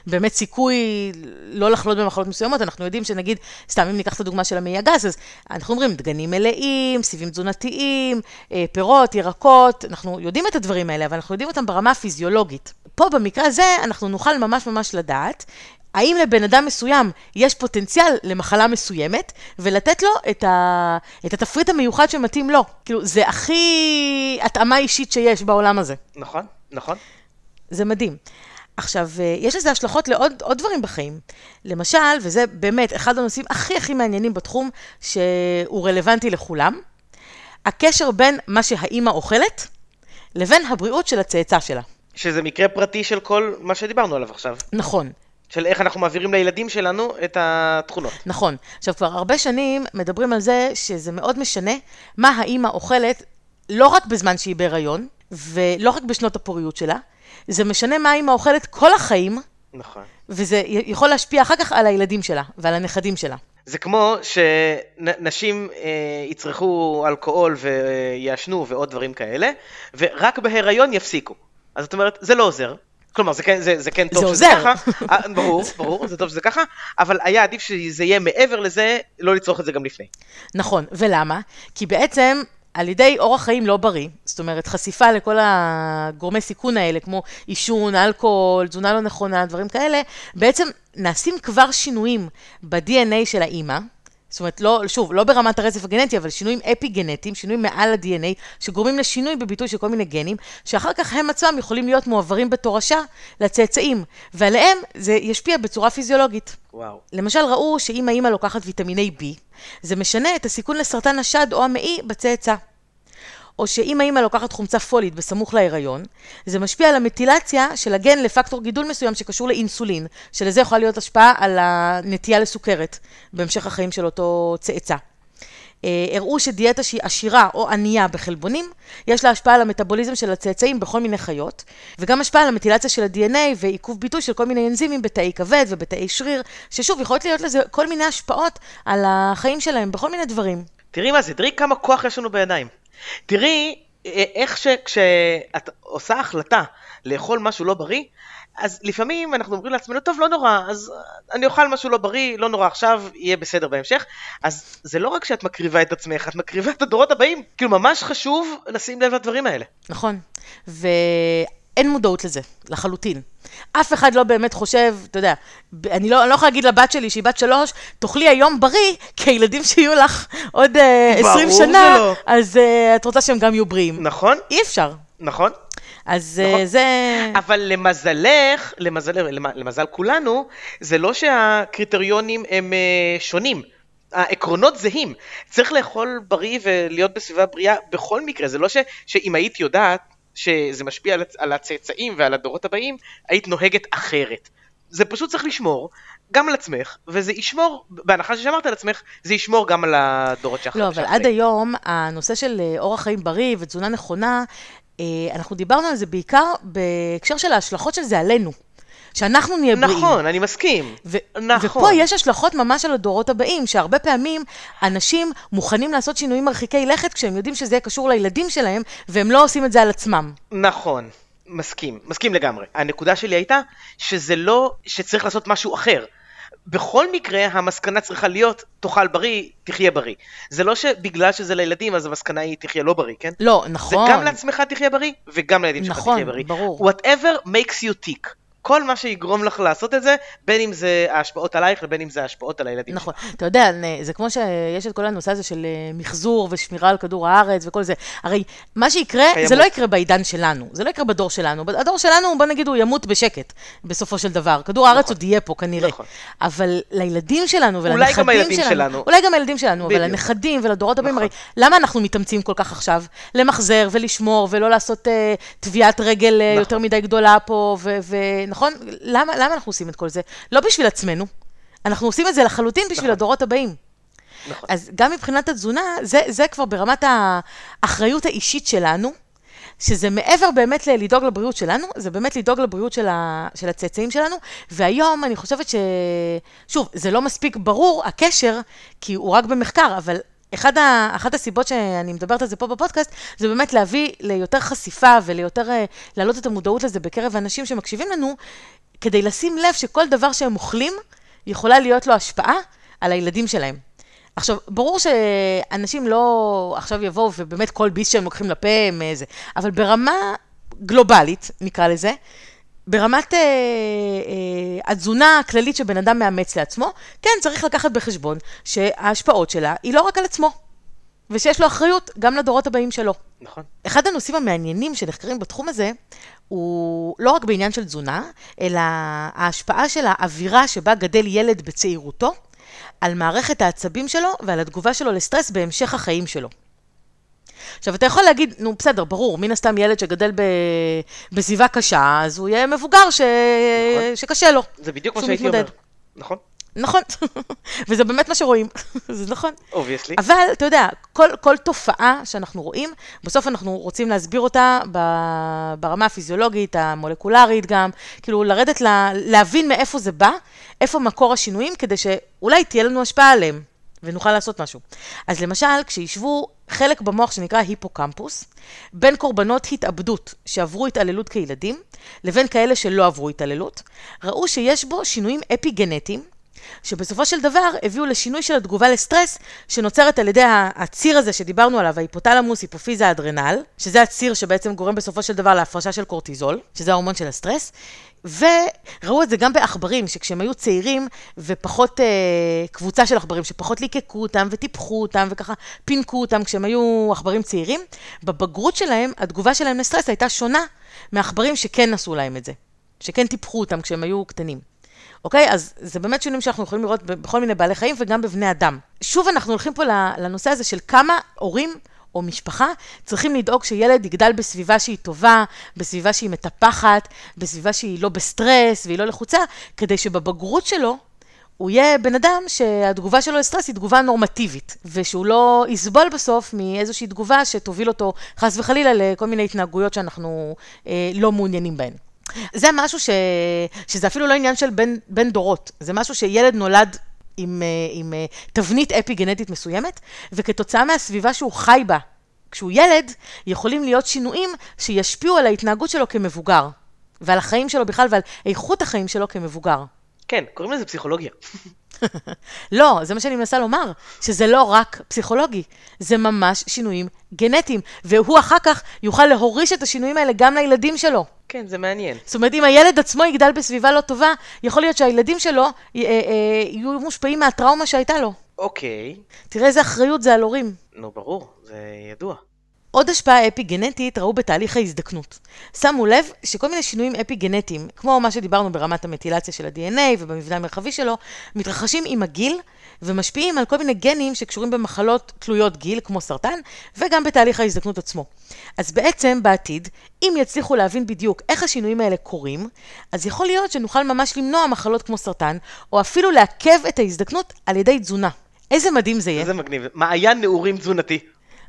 באמת סיכוי לא לחלות במחלות מסוימות, אנחנו יודעים שנגיד, סתם אם ניקח את הדוגמה של המעי הגס, אז אנחנו אומרים דגנים מלאים, סיבים תזונתיים, אה, פירות, ירקות, אנחנו יודעים את הדברים האלה, אבל אנחנו יודעים אותם ברמה הפיזיולוגית. פה במקרה הזה אנחנו נוכל ממש ממש לדעת האם לבן אדם מסוים יש פוטנציאל למחלה מסוימת, ולתת לו את, ה... את התפריט המיוחד שמתאים לו. כאילו, זה הכי התאמה אישית שיש בעולם הזה. נכון, נכון. זה מדהים. עכשיו, אה, יש לזה השלכות לעוד דברים בחיים. למשל, וזה באמת אחד הנושאים הכי הכי מעניינים בתחום, שהוא רלוונטי לכולם, הקשר בין מה שהאימא אוכלת, לבין הבריאות של הצאצא שלה. שזה מקרה פרטי של כל מה שדיברנו עליו עכשיו. נכון. של איך אנחנו מעבירים לילדים שלנו את התכונות. נכון. עכשיו, כבר הרבה שנים מדברים על זה שזה מאוד משנה מה האימא אוכלת, לא רק בזמן שהיא בהיריון, ולא רק בשנות הפוריות שלה, זה משנה מה האימא אוכלת כל החיים. נכון. וזה יכול להשפיע אחר כך על הילדים שלה ועל הנכדים שלה. זה כמו שנשים אה, יצרכו אלכוהול ויעשנו ועוד דברים כאלה, ורק בהיריון יפסיקו. אז זאת אומרת, זה לא עוזר, כלומר, זה כן, זה, זה כן טוב זה שזה עוזר. ככה, אה, ברור, ברור, זה טוב שזה ככה, אבל היה עדיף שזה יהיה מעבר לזה, לא לצרוך את זה גם לפני. נכון, ולמה? כי בעצם על ידי אורח חיים לא בריא, זאת אומרת, חשיפה לכל הגורמי סיכון האלה, כמו עישון, אלכוהול, תזונה לא נכונה, דברים כאלה, בעצם נעשים כבר שינויים ב-DNA של האימא, זאת אומרת, לא, שוב, לא ברמת הרצף הגנטי, אבל שינויים אפי-גנטיים, שינויים מעל ה-DNA, שגורמים לשינוי בביטוי של כל מיני גנים, שאחר כך הם עצמם יכולים להיות מועברים בתורשה לצאצאים, ועליהם זה ישפיע בצורה פיזיולוגית. וואו. למשל, ראו שאם האימא לוקחת ויטמיני B, זה משנה את הסיכון לסרטן השד או המעי בצאצא. או שאם האימא לוקחת חומצה פולית בסמוך להיריון, זה משפיע על המטילציה של הגן לפקטור גידול מסוים שקשור לאינסולין, שלזה יכולה להיות השפעה על הנטייה לסוכרת בהמשך החיים של אותו צאצא. אה, הראו שדיאטה שהיא עשירה או ענייה בחלבונים, יש לה השפעה על המטאבוליזם של הצאצאים בכל מיני חיות, וגם השפעה על המטילציה של ה-DNA ועיכוב ביטוי של כל מיני אנזימים בתאי כבד ובתאי שריר, ששוב, יכולות להיות לזה כל מיני השפעות על החיים שלהם בכל מיני דברים. תראי מה זה, תראי כמה כוח יש לנו בידיים. תראי אה, איך שכשאת עושה החלטה לאכול משהו לא בריא, אז לפעמים אנחנו אומרים לעצמנו, טוב, לא נורא, אז אני אוכל משהו לא בריא, לא נורא עכשיו, יהיה בסדר בהמשך. אז זה לא רק שאת מקריבה את עצמך, את מקריבה את הדורות הבאים. כאילו, ממש חשוב לשים לב לדברים האלה. נכון, ואין מודעות לזה, לחלוטין. אף אחד לא באמת חושב, אתה יודע, אני לא, אני לא יכולה להגיד לבת שלי, שהיא בת שלוש, תאכלי היום בריא, כי הילדים שיהיו לך עוד uh, 20 שנה, שלא. אז uh, את רוצה שהם גם יהיו בריאים. נכון? אי אפשר. נכון? אז נכון. נכון. זה... אבל למזלך, למזל, למ- למזל כולנו, זה לא שהקריטריונים הם אה, שונים. העקרונות זהים. צריך לאכול בריא ולהיות בסביבה בריאה בכל מקרה. זה לא ש, שאם היית יודעת שזה משפיע על, הצ- על הצאצאים ועל הדורות הבאים, היית נוהגת אחרת. זה פשוט צריך לשמור גם על עצמך, וזה ישמור, בהנחה ששמרת על עצמך, זה ישמור גם על הדורות שאחרי. לא, אבל עד היום, הנושא של אה, אורח חיים בריא ותזונה נכונה, אה, אנחנו דיברנו על זה בעיקר בהקשר של ההשלכות של זה עלינו. שאנחנו נהיה בריאים. נכון, אני מסכים. ו- נכון. ופה יש השלכות ממש על הדורות הבאים, שהרבה פעמים אנשים מוכנים לעשות שינויים מרחיקי לכת כשהם יודעים שזה יהיה קשור לילדים שלהם, והם לא עושים את זה על עצמם. נכון, מסכים, מסכים לגמרי. הנקודה שלי הייתה שזה לא שצריך לעשות משהו אחר. בכל מקרה המסקנה צריכה להיות תאכל בריא, תחיה בריא. זה לא שבגלל שזה לילדים אז המסקנה היא תחיה לא בריא, כן? לא, זה נכון. גם לעצמך תחיה בריא וגם לילדים שלך נכון, תחיה בריא. ברור. whatever makes you tick. כל מה שיגרום לך לעשות את זה, בין אם זה ההשפעות עלייך ובין אם זה ההשפעות על הילדים נכון. אתה יודע, זה כמו שיש את כל הנושא הזה של אה, מחזור ושמירה על כדור הארץ וכל זה. הרי מה שיקרה, קיימות. זה לא יקרה בעידן שלנו, זה לא יקרה בדור שלנו. הדור שלנו, בוא נגיד, הוא ימות בשקט, בסופו של דבר. כדור הארץ נכון. עוד יהיה פה כנראה. נכון. אבל לילדים שלנו אולי ולנכדים גם הילדים שלנו, שלנו. אולי גם הילדים שלנו, אבל בדיוק. לנכדים ולדורות הבאים, נכון. הרי למה אנחנו מתאמצים כל כך עכשיו? למחזר ולשמור ולא לעשות אה, טביעת רגל אה, נכון. יותר מדי גדולה פה, ונכון? למה, למה אנחנו עושים את כל זה? לא בשביל עצמנו, אנחנו עושים את זה לחלוטין בשביל נכון. הדורות הבאים. נכון. אז גם מבחינת התזונה, זה, זה כבר ברמת האחריות האישית שלנו, שזה מעבר באמת לדאוג לבריאות שלנו, זה באמת לדאוג לבריאות של, ה, של הצאצאים שלנו, והיום אני חושבת ש... שוב, זה לא מספיק ברור, הקשר, כי הוא רק במחקר, אבל אחד ה, אחת הסיבות שאני מדברת על זה פה בפודקאסט, זה באמת להביא ליותר חשיפה וליותר, אה, להעלות את המודעות לזה בקרב האנשים שמקשיבים לנו, כדי לשים לב שכל דבר שהם אוכלים, יכולה להיות לו השפעה על הילדים שלהם. עכשיו, ברור שאנשים לא עכשיו יבואו ובאמת כל ביס שהם לוקחים לפה הם אה, זה, אבל ברמה גלובלית, נקרא לזה, ברמת אה, אה, התזונה הכללית שבן אדם מאמץ לעצמו, כן, צריך לקחת בחשבון שההשפעות שלה היא לא רק על עצמו, ושיש לו אחריות גם לדורות הבאים שלו. נכון. אחד הנושאים המעניינים שנחקרים בתחום הזה, הוא לא רק בעניין של תזונה, אלא ההשפעה של האווירה שבה גדל ילד בצעירותו, על מערכת העצבים שלו ועל התגובה שלו לסטרס בהמשך החיים שלו. עכשיו, אתה יכול להגיד, נו, בסדר, ברור, מן הסתם ילד שגדל ב... בסביבה קשה, אז הוא יהיה מבוגר ש... נכון. שקשה לו. זה בדיוק מה שהייתי מתמודד. אומר. נכון? נכון, וזה באמת מה שרואים, זה נכון. obviously. אבל, אתה יודע, כל, כל תופעה שאנחנו רואים, בסוף אנחנו רוצים להסביר אותה ברמה הפיזיולוגית, המולקולרית גם, כאילו לרדת, לה, להבין מאיפה זה בא, איפה מקור השינויים, כדי שאולי תהיה לנו השפעה עליהם, ונוכל לעשות משהו. אז למשל, כשישבו חלק במוח שנקרא היפוקמפוס, בין קורבנות התאבדות שעברו התעללות כילדים, לבין כאלה שלא עברו התעללות, ראו שיש בו שינויים אפי-גנטיים, שבסופו של דבר הביאו לשינוי של התגובה לסטרס, שנוצרת על ידי הציר הזה שדיברנו עליו, ההיפותלמוס, היפופיזה, אדרנל, שזה הציר שבעצם גורם בסופו של דבר להפרשה של קורטיזול, שזה ההורמון של הסטרס, וראו את זה גם בעכברים, שכשהם היו צעירים ופחות, אה, קבוצה של עכברים, שפחות ליקקו אותם וטיפחו אותם וככה פינקו אותם כשהם היו עכברים צעירים, בבגרות שלהם, התגובה שלהם לסטרס הייתה שונה מעכברים שכן עשו להם את זה, שכן טיפחו אותם כשהם היו קטנים. אוקיי? אז זה באמת שינויים שאנחנו יכולים לראות בכל מיני בעלי חיים וגם בבני אדם. שוב, אנחנו הולכים פה לנושא הזה של כמה הורים או משפחה צריכים לדאוג שילד יגדל בסביבה שהיא טובה, בסביבה שהיא מטפחת, בסביבה שהיא לא בסטרס והיא לא לחוצה, כדי שבבגרות שלו הוא יהיה בן אדם שהתגובה שלו לסטרס היא תגובה נורמטיבית, ושהוא לא יסבול בסוף מאיזושהי תגובה שתוביל אותו חס וחלילה לכל מיני התנהגויות שאנחנו אה, לא מעוניינים בהן. זה משהו ש... שזה אפילו לא עניין של בין, בין דורות, זה משהו שילד נולד עם, אה, עם אה, תבנית אפי-גנטית מסוימת, וכתוצאה מהסביבה שהוא חי בה, כשהוא ילד, יכולים להיות שינויים שישפיעו על ההתנהגות שלו כמבוגר, ועל החיים שלו בכלל ועל איכות החיים שלו כמבוגר. כן, קוראים לזה פסיכולוגיה. לא, זה מה שאני מנסה לומר, שזה לא רק פסיכולוגי, זה ממש שינויים גנטיים, והוא אחר כך יוכל להוריש את השינויים האלה גם לילדים שלו. כן, זה מעניין. זאת אומרת, אם הילד עצמו יגדל בסביבה לא טובה, יכול להיות שהילדים שלו אה, אה, יהיו מושפעים מהטראומה שהייתה לו. אוקיי. תראה איזה אחריות זה על הורים. נו, ברור, זה ידוע. עוד השפעה אפי-גנטית ראו בתהליך ההזדקנות. שמו לב שכל מיני שינויים אפי-גנטיים, כמו מה שדיברנו ברמת המטילציה של ה-DNA ובמבנה המרחבי שלו, מתרחשים עם הגיל ומשפיעים על כל מיני גנים שקשורים במחלות תלויות גיל, כמו סרטן, וגם בתהליך ההזדקנות עצמו. אז בעצם, בעתיד, אם יצליחו להבין בדיוק איך השינויים האלה קורים, אז יכול להיות שנוכל ממש למנוע מחלות כמו סרטן, או אפילו לעכב את ההזדקנות על ידי תזונה. איזה מדהים זה יהיה. איזה מגניב. מעיין נעורים תזונתי.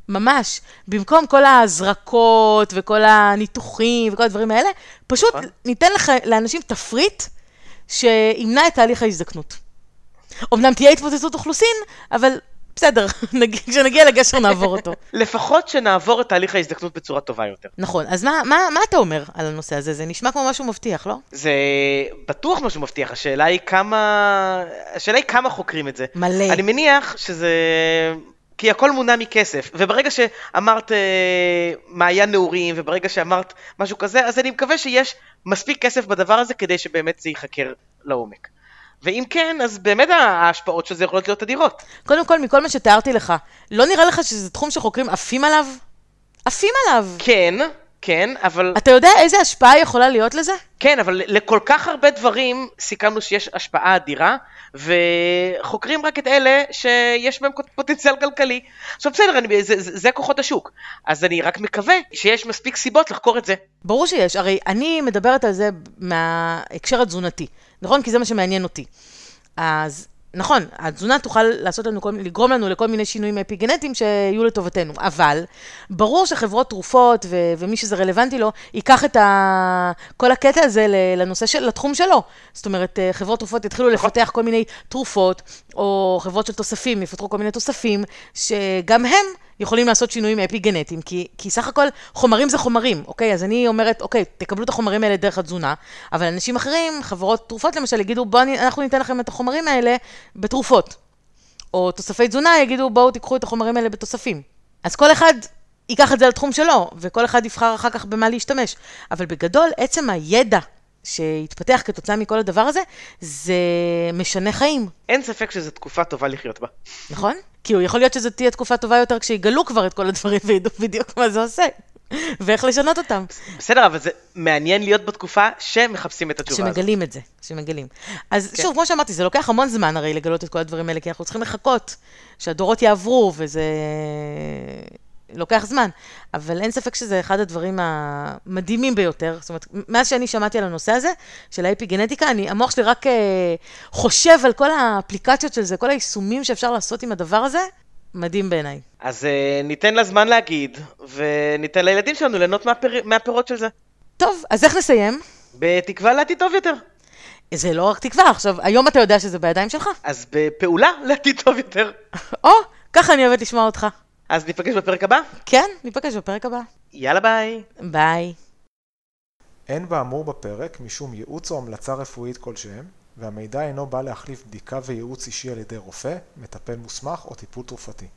ממש. במקום כל ההזרקות וכל הניתוחים וכל הדברים האלה, פשוט נכון. ניתן לך, לאנשים תפריט שימנע את תהליך ההזדקנות. אמנם תהיה התפוצצות אוכלוסין, אבל בסדר, נג- כשנגיע לגשר נעבור אותו. לפחות שנעבור את תהליך ההזדקנות בצורה טובה יותר. נכון, אז מה, מה, מה אתה אומר על הנושא הזה? זה נשמע כמו משהו מבטיח, לא? זה בטוח משהו מבטיח, השאלה היא כמה... השאלה היא כמה חוקרים את זה. מלא. אני מניח שזה... כי הכל מונע מכסף, וברגע שאמרת אה, מעיין נעורים, וברגע שאמרת משהו כזה, אז אני מקווה שיש מספיק כסף בדבר הזה כדי שבאמת זה ייחקר לעומק. ואם כן, אז באמת ההשפעות של זה יכולות להיות אדירות. קודם כל, מכל מה שתיארתי לך, לא נראה לך שזה תחום שחוקרים עפים עליו? עפים עליו. כן, כן, אבל... אתה יודע איזה השפעה יכולה להיות לזה? כן, אבל לכל כך הרבה דברים סיכמנו שיש השפעה אדירה, וחוקרים רק את אלה שיש בהם פוטנציאל כלכלי. עכשיו בסדר, אני, זה, זה, זה כוחות השוק, אז אני רק מקווה שיש מספיק סיבות לחקור את זה. ברור שיש, הרי אני מדברת על זה מההקשר התזונתי, נכון? כי זה מה שמעניין אותי. אז נכון, התזונה תוכל לעשות לנו, כל, לגרום לנו לכל מיני שינויים אפיגנטיים שיהיו לטובתנו, אבל ברור שחברות תרופות ו- ומי שזה רלוונטי לו, ייקח את ה- כל הקטע הזה לנושא של, לתחום שלו. זאת אומרת, אה, חברות תרופות יתחילו לפתח כל מיני תרופות, או חברות של תוספים יפתחו כל מיני תוספים, שגם הם יכולים לעשות שינויים אפי-גנטיים, כי, כי סך הכל חומרים זה חומרים, אוקיי? אז אני אומרת, אוקיי, תקבלו את החומרים האלה דרך התזונה, אבל אנשים אחרים, חברות תרופות למשל, יגידו, בואו אנחנו ניתן לכם את החומרים האלה בתרופות. או תוספי תזונה יגידו, בואו תיקחו את החומרים האלה בתוספים. אז כל אחד ייקח את זה לתחום שלו, וכל אחד יבחר אחר כך במה להשתמש. אבל בגדול, עצם הידע שהתפתח כתוצאה מכל הדבר הזה, זה משנה חיים. אין ספק שזו תקופה טובה לחיות בה. נכון? כי הוא יכול להיות שזו תהיה תקופה טובה יותר כשיגלו כבר את כל הדברים וידעו בדיוק מה זה עושה, ואיך לשנות אותם. בסדר, אבל זה מעניין להיות בתקופה שמחפשים את התשובה הזאת. שמגלים את זה, שמגלים. אז כן. שוב, כמו שאמרתי, זה לוקח המון זמן הרי לגלות את כל הדברים האלה, כי אנחנו צריכים לחכות שהדורות יעברו, וזה לוקח זמן. אבל אין ספק שזה אחד הדברים המדהימים ביותר. זאת אומרת, מאז שאני שמעתי על הנושא הזה, של האפיגנטיקה, אני, המוח שלי רק אה, חושב על כל האפליקציות של זה, כל היישומים שאפשר לעשות עם הדבר הזה, מדהים בעיניי. אז uh, ניתן לה זמן להגיד, וניתן לילדים שלנו ליהנות מהפיר... מהפירות של זה. טוב, אז איך נסיים? בתקווה לעתיד טוב יותר. זה לא רק תקווה, עכשיו, היום אתה יודע שזה בידיים שלך? אז בפעולה לעתיד טוב יותר. או, ככה אני אוהבת לשמוע אותך. אז ניפגש בפרק הבא. כן, ניפגש בפרק הבא. יאללה ביי. ביי. אין באמור בפרק משום ייעוץ או המלצה רפואית כלשהם, והמידע אינו בא להחליף בדיקה וייעוץ אישי על ידי רופא, מטפל מוסמך או טיפול תרופתי.